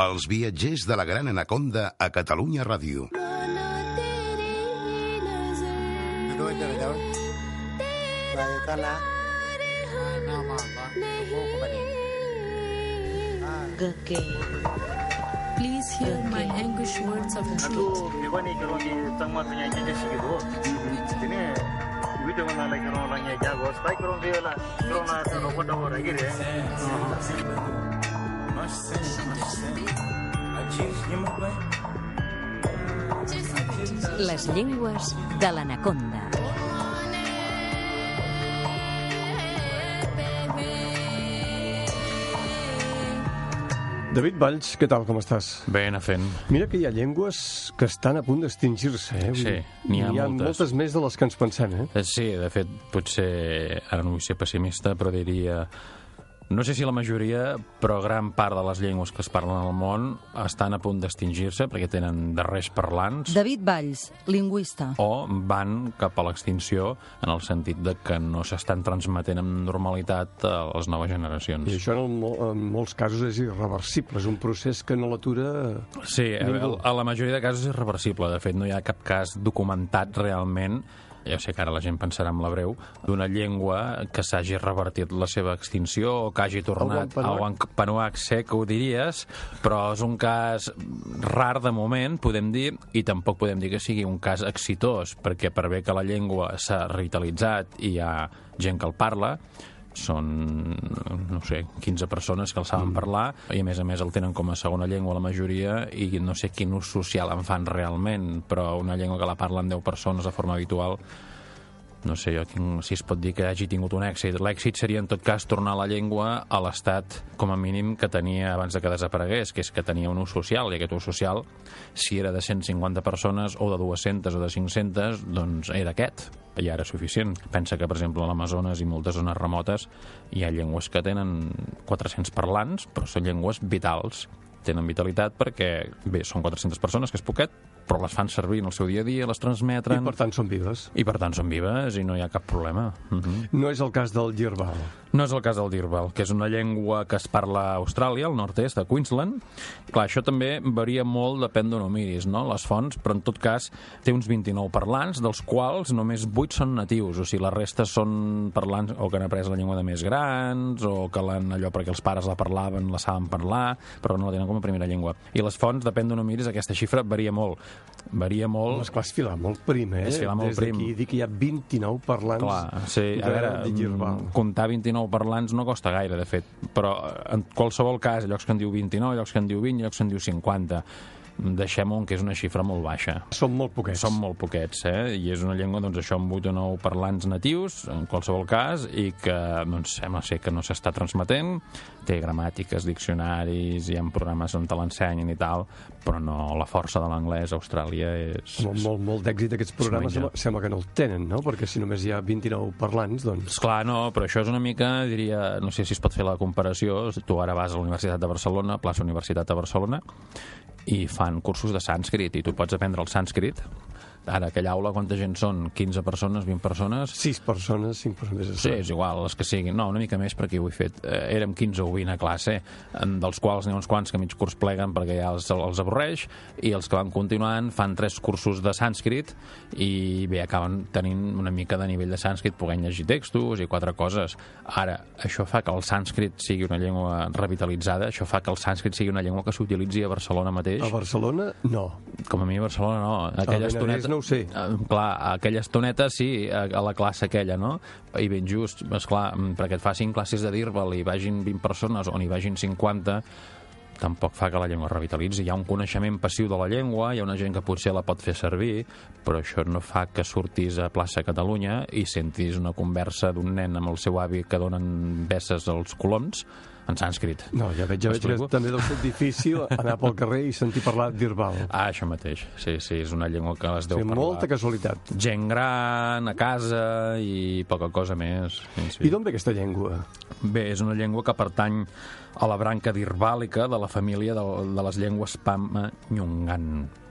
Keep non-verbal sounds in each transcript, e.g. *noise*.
Els viatgers de la Gran Anaconda a Catalunya Ràdio. Please hear my anguish words of truth. Les llengües de l'anaconda. David Valls, què tal, com estàs? Bé, anar fent. Mira que hi ha llengües que estan a punt d'extingir-se, eh? Sí, n'hi ha N'hi ha moltes. moltes més de les que ens pensem, eh? Eh, Sí, de fet, potser, ara no vull ser pessimista, però diria... No sé si la majoria, però gran part de les llengües que es parlen al món estan a punt d'extingir-se perquè tenen darrers parlants David Valls, lingüista. o van cap a l'extinció en el sentit de que no s'estan transmetent amb normalitat a les noves generacions. I això en, mo- en molts casos és irreversible, és un procés que no l'atura... Sí, a, Ningú. a la majoria de casos és irreversible. De fet, no hi ha cap cas documentat realment ja sé que ara la gent pensarà en la breu, d'una llengua que s'hagi revertit la seva extinció o que hagi tornat al Wampanoag sé que ho diries, però és un cas rar de moment, podem dir, i tampoc podem dir que sigui un cas exitós, perquè per bé que la llengua s'ha revitalitzat i hi ha gent que el parla, són, no sé, 15 persones que el saben parlar i a més a més el tenen com a segona llengua la majoria i no sé quin ús social en fan realment, però una llengua que la parlen 10 persones de forma habitual no sé jo tinc, si es pot dir que hagi tingut un èxit. L'èxit seria, en tot cas, tornar la llengua a l'estat, com a mínim, que tenia abans de que desaparegués, que és que tenia un ús social, i aquest ús social, si era de 150 persones, o de 200 o de 500, doncs era aquest, i ara suficient. Pensa que, per exemple, a l'Amazones i moltes zones remotes hi ha llengües que tenen 400 parlants, però són llengües vitals, tenen vitalitat perquè, bé, són 400 persones, que és poquet, però les fan servir en el seu dia a dia, les I transmetren... per tant són vives. I per tant són vives i no hi ha cap problema. Uh -huh. No és el cas del girbal. No és el cas del Dirbal, que és una llengua que es parla a Austràlia, al nord-est de Queensland. Clar, això també varia molt, depèn d'on ho miris, no?, les fonts, però en tot cas té uns 29 parlants, dels quals només 8 són natius, o sigui, la resta són parlants o que han après la llengua de més grans, o que l'han allò perquè els pares la parlaven, la saben parlar, però no la tenen com a primera llengua. I les fonts, depèn d'on ho miris, aquesta xifra varia molt. Varia molt... Home, esclar, és filar molt prim, eh? És filar molt Des prim. d'aquí dir que hi ha 29 parlants Clar, sí, de, a veure, de girbal. mm, comptar 29 parlants no costa gaire, de fet, però en qualsevol cas, llocs que en diu 29, llocs que en diu 20, llocs que en diu 50, deixem-ho que és una xifra molt baixa. Són molt poquets. Són molt poquets, eh? I és una llengua, doncs, això, amb 8 o 9 parlants natius, en qualsevol cas, i que, doncs, sembla ser que no s'està transmetent. Té gramàtiques, diccionaris, hi ha programes on te l'ensenyen i tal, però no, la força de l'anglès a Austràlia és... Molt, molt, molt d'èxit aquests programes sembla, sembla que no el tenen, no? Perquè si només hi ha 29 parlants, doncs... Esclar, no, però això és una mica, diria, no sé si es pot fer la comparació, tu ara vas a la Universitat de Barcelona, plaça Universitat de Barcelona, i fan cursos de sànscrit, i tu pots aprendre el sànscrit. Ara, aquella aula, quanta gent són? 15 persones, 20 persones? 6 persones, 5 persones... Sí, és igual, les que siguin. No, una mica més perquè ho he fet. Eh, érem 15 o 20 a classe, en dels quals n'hi ha uns quants que mig curs pleguen perquè ja els, els avorreix, i els que van continuant fan tres cursos de sànscrit i bé, acaben tenint una mica de nivell de sànscrit, podent llegir textos i quatre coses. Ara, això fa que el sànscrit sigui una llengua revitalitzada, això fa que el sànscrit sigui una llengua que s'utilitzi a Barcelona mateix. A Barcelona, no. Com a mi a Barcelona no. Aquella estoneta... no ho sé. Eh, clar, aquella estoneta sí, a, a la classe aquella, no? I ben just, esclar, mm, perquè et facin classes de dirbal i vagin 20 persones o n'hi vagin 50, tampoc fa que la llengua revitalitzi. Hi ha un coneixement passiu de la llengua, hi ha una gent que potser la pot fer servir, però això no fa que surtis a plaça Catalunya i sentis una conversa d'un nen amb el seu avi que donen besses als coloms en sànscrit. No, ja veig, ja veig que també deu ser difícil *laughs* anar pel carrer i sentir parlar d'Irbal. Ah, això mateix. Sí, sí, és una llengua que les deu sigui, parlar. molta casualitat. gent gran, a casa i poca cosa més. Sí, sí. I d'on ve aquesta llengua? Bé, és una llengua que pertany a la branca dirbàlica de la família de, de les llengües Pama-Nyungan.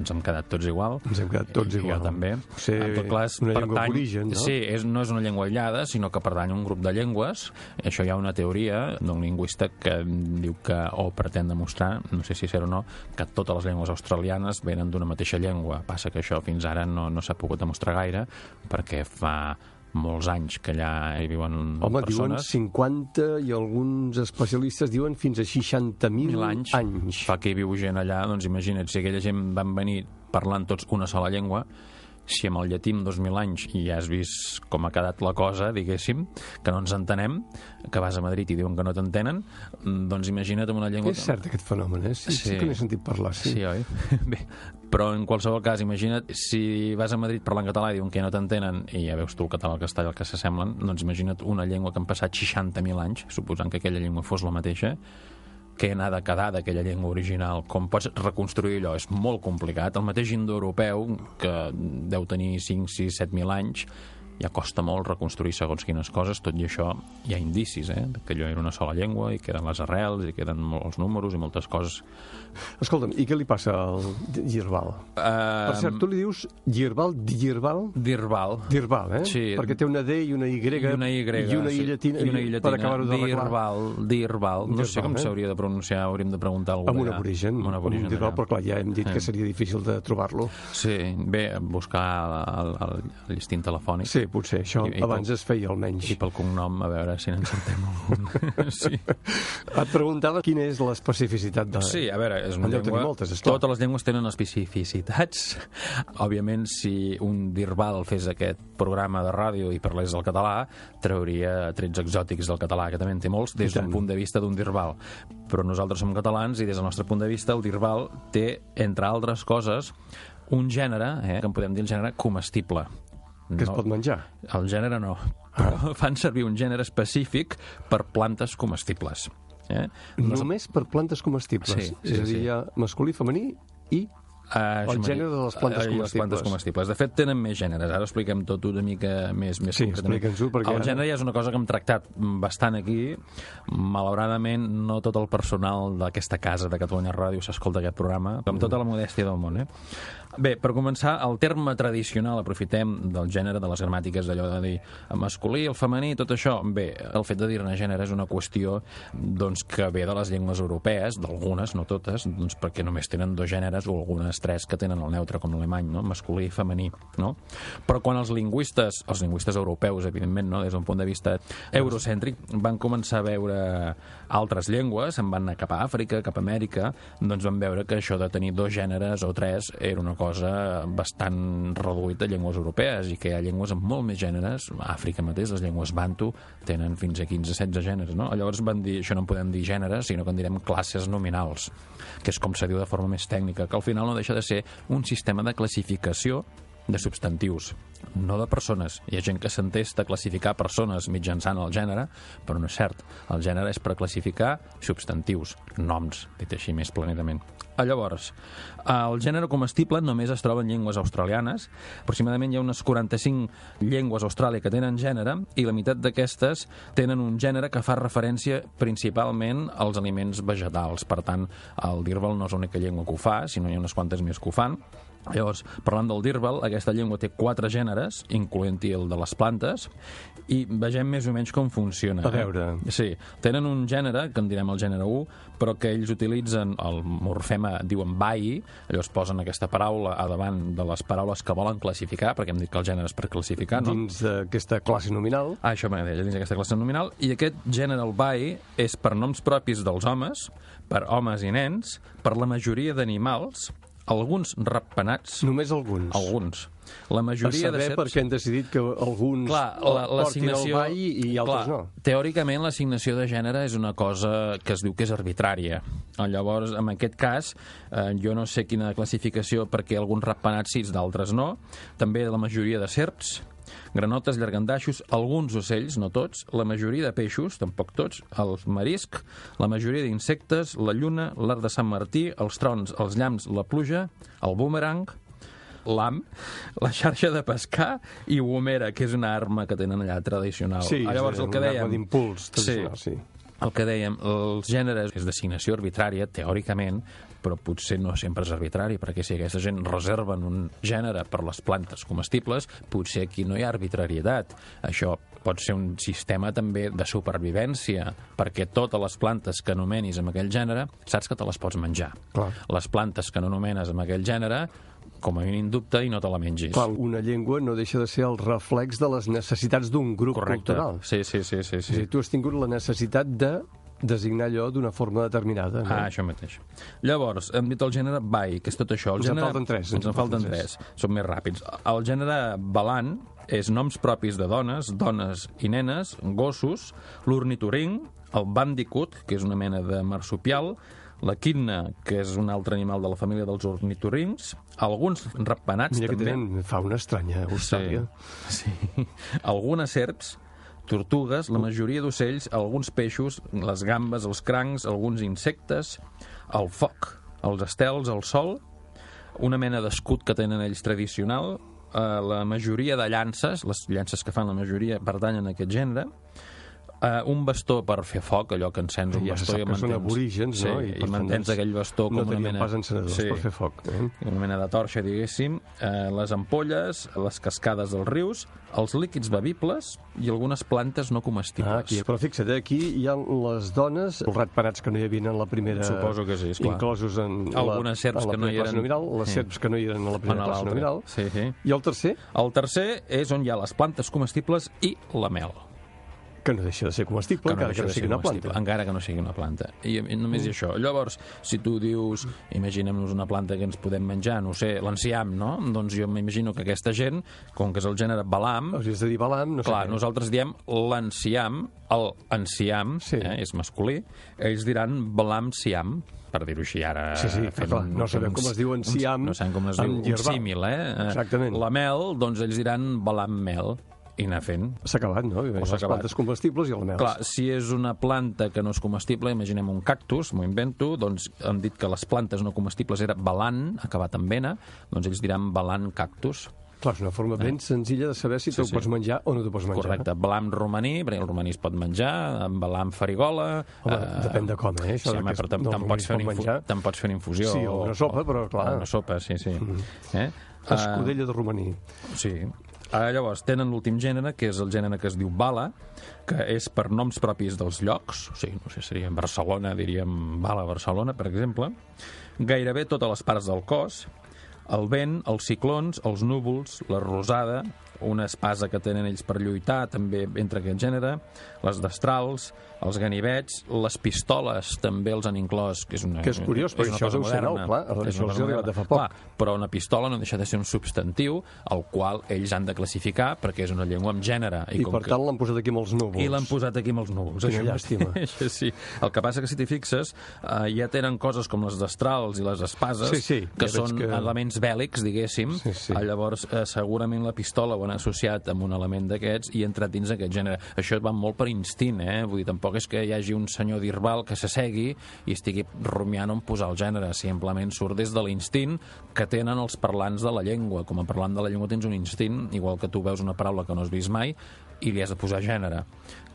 Ens hem quedat tots igual. Ens hem quedat tots igual. Jo també. Sí, en tot cas, una llengua pertany- d'origen, no? Sí, és, no és una llengua aïllada, sinó que pertany a un grup de llengües. Això hi ha una teoria d'un lingüista que diu que, o pretén demostrar, no sé si ser o no, que totes les llengües australianes venen d'una mateixa llengua. Passa que això fins ara no, no s'ha pogut demostrar gaire, perquè fa molts anys que allà hi viuen Home, diuen persones. 50 i alguns especialistes diuen fins a 60.000 mil anys, anys. fa que hi viu gent allà, doncs imagina't, si aquella gent van venir parlant tots una sola llengua, si amb el llatí en 2.000 anys i ja has vist com ha quedat la cosa, diguéssim, que no ens entenem, que vas a Madrid i diuen que no t'entenen, mm, doncs imagina't amb una llengua... És cert aquest fenomen, eh? Sí, sí. Sí. que n'he sentit parlar, sí. Sí, oi? *laughs* Bé, però en qualsevol cas, imagina't, si vas a Madrid parlant català i diuen que no t'entenen i ja veus tu el català el castellà el que s'assemblen, doncs imagina't una llengua que han passat 60.000 anys, suposant que aquella llengua fos la mateixa, què n'ha de quedar d'aquella llengua original, com pots reconstruir allò, és molt complicat. El mateix indoeuropeu, que deu tenir 5, 6, 7.000 anys, ja costa molt reconstruir segons quines coses, tot i això hi ha indicis, eh, que allò era una sola llengua, i queden les arrels, i queden molts números i moltes coses. Escolta'm, i què li passa al Girbal? Uh, Per cert, tu li dius Girbal, Girbal? Dirbal. Dirbal, eh? Sí. Perquè té una D i una Y, I una Y, i una I sí. llatina, I una I llatina. per acabar-ho d'arreglar. Dirbal, Dirbal. No sé Dirbal, com eh? s'hauria de pronunciar, hauríem de preguntar a algú Amb un aborigen, Amb un aborigen Dirbal, d'allà. però clar, ja hem dit que Eh. seria difícil de trobar-lo. Sí, bé, buscar el, el, el llistint telefònic. Sí, potser, això I- i abans pel- es feia almenys. I pel cognom, a veure si n'encertem algun. *laughs* sí. Et preguntava quina és l'especificitat de... Sí, a veure, és una llengua... moltes, esclar. Totes les llengües tenen especificitats. *laughs* Òbviament, si un dirbal fes aquest programa de ràdio i parlés el català, trauria trets exòtics del català, que també en té molts, des d'un punt de vista d'un dirbal. Però nosaltres som catalans i des del nostre punt de vista el dirbal té, entre altres coses, un gènere, eh, que en podem dir el gènere comestible. Que es pot menjar. El gènere no, però fan servir un gènere específic per plantes comestibles. Eh? Només per plantes comestibles. Sí, sí, és a dir, sí. hi ha masculí, femení i... Uh, El gènere de les plantes i les plantes comestibles. De fet, tenen més gèneres. Ara expliquem tot una mica més, més Sí, explica'ns-ho, perquè El gènere ja és una cosa que hem tractat bastant aquí. Malauradament, no tot el personal d'aquesta casa de Catalunya Ràdio s'escolta aquest programa, amb tota la modèstia del món. Eh? Bé, per començar, el terme tradicional, aprofitem del gènere, de les gramàtiques, d'allò de dir el masculí, el femení, tot això. Bé, el fet de dir-ne gènere és una qüestió doncs, que ve de les llengües europees, d'algunes, no totes, doncs, perquè només tenen dos gèneres o algunes tres que tenen el neutre, com l'alemany, no? masculí i femení. No? Però quan els lingüistes, els lingüistes europeus, evidentment, no? des d'un punt de vista eurocèntric, van començar a veure altres llengües, se'n van anar cap a Àfrica, cap a Amèrica, doncs van veure que això de tenir dos gèneres o tres era una cosa bastant reduït a llengües europees i que hi ha llengües amb molt més gèneres. A Àfrica mateix, les llengües bantu tenen fins a 15-16 gèneres, no? Llavors van dir, això no en podem dir gèneres, sinó que en direm classes nominals, que és com se diu de forma més tècnica, que al final no deixa de ser un sistema de classificació de substantius, no de persones. Hi ha gent que s'entesta a classificar persones mitjançant el gènere, però no és cert. El gènere és per classificar substantius, noms, dit així més planetament. Ah, Llavors, el gènere comestible només es troba en llengües australianes. Aproximadament hi ha unes 45 llengües Austràlia que tenen gènere i la meitat d'aquestes tenen un gènere que fa referència principalment als aliments vegetals. Per tant, el dirbal no és l'única llengua que ho fa, sinó hi ha unes quantes més que ho fan. Llavors, parlant del dirbal, aquesta llengua té quatre gèneres, incloent-hi el de les plantes, i vegem més o menys com funciona. A veure. Sí, tenen un gènere, que en direm el gènere 1, però que ells utilitzen el morfema, diuen bai, llavors posen aquesta paraula a davant de les paraules que volen classificar, perquè hem dit que el gènere és per classificar, no? Dins d'aquesta classe nominal. Ah, això m'agrada, dins d'aquesta classe nominal. I aquest gènere, el bai, és per noms propis dels homes, per homes i nens, per la majoria d'animals, alguns ratpenats, Només alguns. alguns. La A majoria saber de serps... per què han decidit que alguns Clar, la- portin el ball i altres clar, no. Teòricament, l'assignació de gènere és una cosa que es diu que és arbitrària. Llavors, en aquest cas, eh, jo no sé quina classificació perquè alguns ratpenats sí, d'altres no. També la majoria de serps, granotes, llargandaixos, alguns ocells, no tots, la majoria de peixos, tampoc tots, el marisc, la majoria d'insectes, la lluna, l'art de Sant Martí, els trons, els llamps, la pluja, el boomerang, l'am, la xarxa de pescar i gomera, que és una arma que tenen allà tradicional. Sí, Ah, Llavors, és el que una arma dèiem... d'impuls tradicional, sí. El que dèiem, els gèneres és d'assignació arbitrària, teòricament, però potser no sempre és arbitrari, perquè si aquesta gent reserven un gènere per les plantes comestibles, potser aquí no hi ha arbitrarietat. Això pot ser un sistema també de supervivència, perquè totes les plantes que anomenis amb aquell gènere, saps que te les pots menjar. Clar. Les plantes que no anomenes amb aquell gènere, com a mínim dubte i no te la mengis. Clar, una llengua no deixa de ser el reflex de les necessitats d'un grup Correcte. cultural. Sí, sí, sí, sí, És sí. dir, tu has tingut la necessitat de designar allò d'una forma determinada. No? Ah, això mateix. Llavors, hem dit el gènere bai, que és tot això. El Ens en gènere... falten tres, Ens en falten tres. Som més ràpids. El gènere balant és noms propis de dones, dones i nenes, gossos, l'ornitoring, el bandicoot, que és una mena de marsupial, la quinna, que és un altre animal de la família dels ornitorings, alguns ratpenats Mira que també. tenen fauna estranya, Eustàlia. Sí. sí. Algunes serps, tortugues, la majoria d'ocells, alguns peixos, les gambes, els crancs, alguns insectes, el foc, els estels, el sol, una mena d'escut que tenen ells tradicional, eh, la majoria de llances, les llances que fan la majoria pertanyen a aquest gènere, Uh, un bastó per fer foc, allò que encens un Ja bastó i que són mantens... aborígens, sí, no? I, tant, mantens doncs, aquell bastó com no una tenien mena... pas encenedors per fer foc. Eh? una mena de torxa, diguéssim, eh, les ampolles, les cascades dels rius, els líquids bevibles i algunes plantes no comestibles. Ah, aquí. Però fixa't, eh, aquí hi ha les dones, els ratpenats que no hi havia en la primera... Suposo que sí, esclar. Inclosos en Algunes la, serps en la que no hi eren. Nominal, les Sí. serps que no hi eren a la En primera classe nominal. Sí, sí. I el tercer, El tercer és on hi ha les plantes comestibles i la mel. Que no deixa de ser comestible, encara que no sigui una planta. Mm. Encara que no sigui una planta. I, i només hi això. Llavors, si tu dius, imaginem-nos una planta que ens podem menjar, no sé, l'enciam, no? Doncs jo m'imagino que aquesta gent, com que és el gènere balam, Hauries de dir balam, no sé Clar, què. nosaltres diem l'enciam, el enciam, Sí. eh, és masculí, ells diran balam-siam, per dir-ho així ara... Sí, sí, fent clar, no sabem com es diu enciam No sabem com es diu un símil, eh? Eh, Exactament. La mel, doncs ells diran balam-mel, i anar fent. S'ha acabat, no? s'ha Les acabat. plantes comestibles i el mel. Clar, si és una planta que no és comestible, imaginem un cactus, m'ho invento, doncs han dit que les plantes no comestibles era balant, acabat amb vena, doncs ells diran balant cactus. Clar, és una forma ben senzilla de saber si Sí, te'l sí. pots menjar o no t'ho pots menjar. Correcte. Balam romaní, perquè el romaní es pot menjar, amb balam farigola... Home, depèn de com, eh? Això Sí, home, però te'n no, pots, fer menjar. pots fer una infusió. Sí, o una sopa, però clar. o Una sopa, sí, sí. Eh? Escudella de romaní. Sí. Ara, llavors, tenen l'últim gènere, que és el gènere que es diu Bala, que és per noms propis dels llocs, o sigui, no sé, seria Barcelona, diríem Bala, Barcelona, per exemple, gairebé totes les parts del cos, el vent, els ciclons, els núvols, la rosada, una espasa que tenen ells per lluitar, també entre aquest gènere, les destrals, els ganivets, les pistoles també els han inclòs, que és una Que és curiós, perquè una això deu ser nou, clar, això els ha arribat de fa poc. Clar, però una pistola no deixa de ser un substantiu al qual ells han de classificar perquè és una llengua amb gènere. I, com per que... tant l'han posat aquí amb els núvols. I l'han posat aquí amb els núvols. Quina això llàstima. *laughs* sí. El que passa que si t'hi fixes, eh, ja tenen coses com les destrals i les espases, Sí, sí, que ja són que- elements bèl·lics, diguéssim. Sí, sí. Llavors, eh, segurament la pistola ho han associat amb un element d'aquests i ha entrat dins aquest gènere. Això va molt per instint, eh? Vull dir, tampoc és que hi hagi un senyor d'Irbal que s'assegui i estigui rumiant on posar el gènere. Simplement surt des de l'instint que tenen els parlants de la llengua. Com a parlant de la llengua tens un instint, igual que tu veus una paraula que no has vist mai i li has de posar gènere.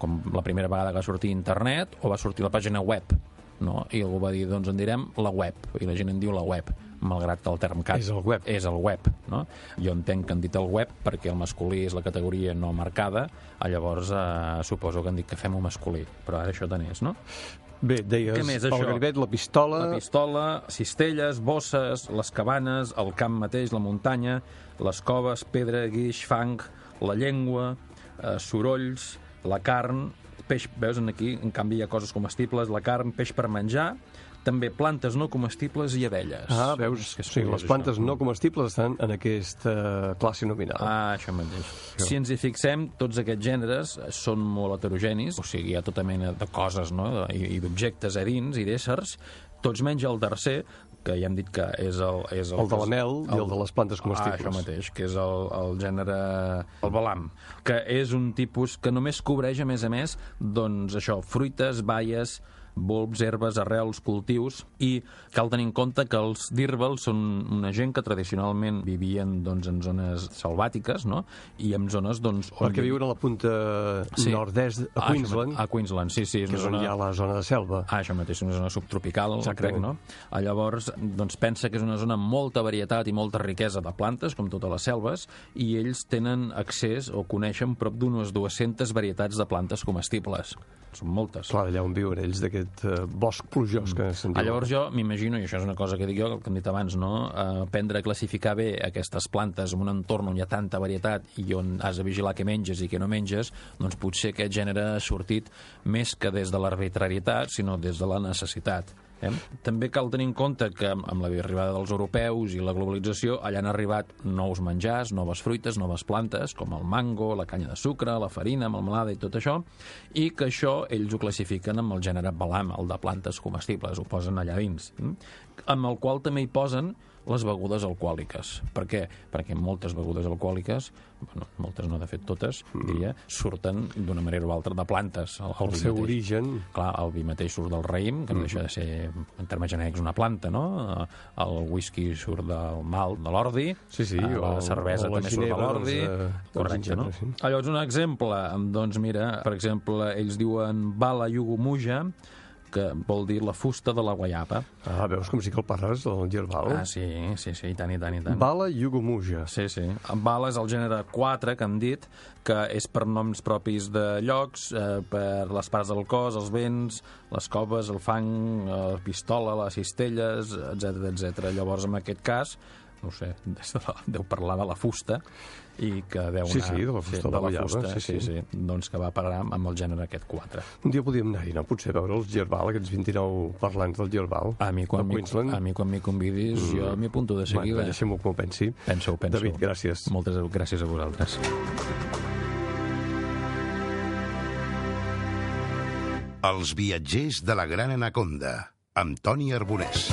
Com la primera vegada que va sortir internet o va sortir la pàgina web no? i algú va dir, doncs en direm la web, i la gent en diu la web, malgrat el term cat És el web. és el web. No? Jo entenc que han dit el web perquè el masculí és la categoria no marcada, ah, llavors eh, suposo que han dit que fem un masculí, però ara això tant és, no? Bé, deies Què més, el ganivet, la pistola... La pistola, cistelles, bosses, les cabanes, el camp mateix, la muntanya, les coves, pedra, guix, fang, la llengua, eh, sorolls, la carn, peix, veus, en aquí, en canvi, hi ha coses comestibles, la carn, peix per menjar, també plantes no comestibles i abelles. Ah, veus? Que és o sigui, curiós, les plantes això. no comestibles estan en aquesta classe nominal. Ah, això mateix. Si ens hi fixem, tots aquests gèneres són molt heterogenis, o sigui, hi ha tota mena de coses no? i, i d'objectes a dins i d'éssers, tots menys el tercer, que ja hem dit que és el... És El de la mel i el de les plantes comestibles. Ah, això mateix, que és el, el gènere... el balam, que és un tipus que només cobreix, a més a més, doncs això, fruites, baies, bulbs, herbes, arrels, cultius, i cal tenir en compte que els dirbals són una gent que tradicionalment vivien doncs, en zones selvàtiques, no? i en zones doncs, on... Perquè viuen a la punta Sí. nord-est, a Ah, això Queensland, A Queensland, sí, sí. És que una és on zona... hi ha la zona de selva. Ah, això mateix, una zona subtropical, crec, no? Ah, Llavors, doncs pensa que és una zona amb molta varietat i molta riquesa de plantes, com totes les selves, i ells tenen accés o coneixen prop d'unes 200 varietats de plantes comestibles. Són moltes. Clar, allà on viuen ells, d'aquest eh, bosc plujós que se'n Ah, llavors jo m'imagino, i això és una cosa que dic jo, que hem dit abans, no? Eh, aprendre a classificar bé aquestes plantes en un entorn on hi ha tanta varietat i on has de vigilar què menges i què no menges, doncs potser aquest gènere ha sortit més que des de l'arbitrarietat, sinó des de la necessitat. Eh? També cal tenir en compte que amb amb l'arribada dels europeus i la globalització allà han arribat nous menjars, noves fruites, noves plantes, com el mango, la canya de sucre, la farina, melmelada i tot això, i que això ells ho classifiquen amb el gènere balam, el de plantes comestibles, ho posen allà dins, mm? amb el qual també hi posen les begudes alcohòliques. Per què? Perquè moltes begudes alcohòliques, bueno, moltes no, de fet totes, diria, surten d'una manera o altra de plantes. El, El vi seu mateix. origen... Clar, el vi mateix surt del raïm, que no deixa de ser, en termes genèrics, una planta, no? El whisky surt del mal de l'ordi, Sí, sí, eh, la o- cervesa o la també surt de ginebra, l'ordi, doncs, eh, doncs, correcte, no? sí. Llavors, un exemple, doncs mira, per exemple, ells diuen bala yugumuja, que vol dir la fusta de la guaiapa. Ah, veus com sí que el parles, el Gerbal? Ah, sí, sí, sí, i tant, i tant, i tant. Bala Yugumuja. Sí, sí. Bala és el gènere 4, que han dit, que és per noms propis de llocs, eh, per les parts del cos, els vents, les coves, el fang, la pistola, les cistelles, etc etc. Llavors, en aquest cas, no ho sé, *laughs* des de la, deu parlar de la fusta i que deu Sí, anar... sí, de la fusta de la guaiava, sí, sí, sí. sí, doncs que va parar amb el gènere aquest 4. Un dia podíem anar-hi, no? Potser veure els Gerbal, aquests 29 parlants del Gerbal. A mi, quan de m'hi Queensland. a mi, quan m'hi convidis, mm. jo m'hi apunto de seguida. Bueno, deixem-ho que ho pensi. Pensa-ho, pensa-ho. David, gràcies. Moltes gràcies a vosaltres. Els viatgers de la Gran Anaconda, amb Toni Arbonès.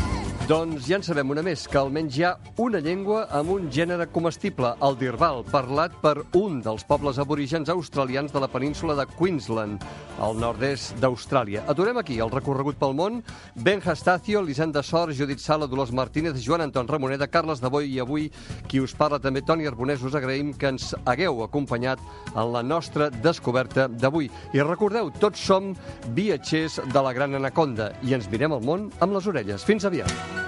Doncs ja en sabem una més, que almenys hi ha una llengua amb un gènere comestible, el dirbal, parlat per un dels pobles aborígens australians de la península de Queensland, al nord-est d'Austràlia. Aturem aquí el recorregut pel món. Ben Hastacio, Lisenda Sor, Judit Sala, Dolors Martínez, Joan Anton Ramoneda, Carles de Boi i avui qui us parla també Toni Arbonès. Us agraïm que ens hagueu acompanyat en la nostra descoberta d'avui. I recordeu, tots som viatgers de la Gran Anaconda i ens mirem el món amb les orelles. Fins aviat.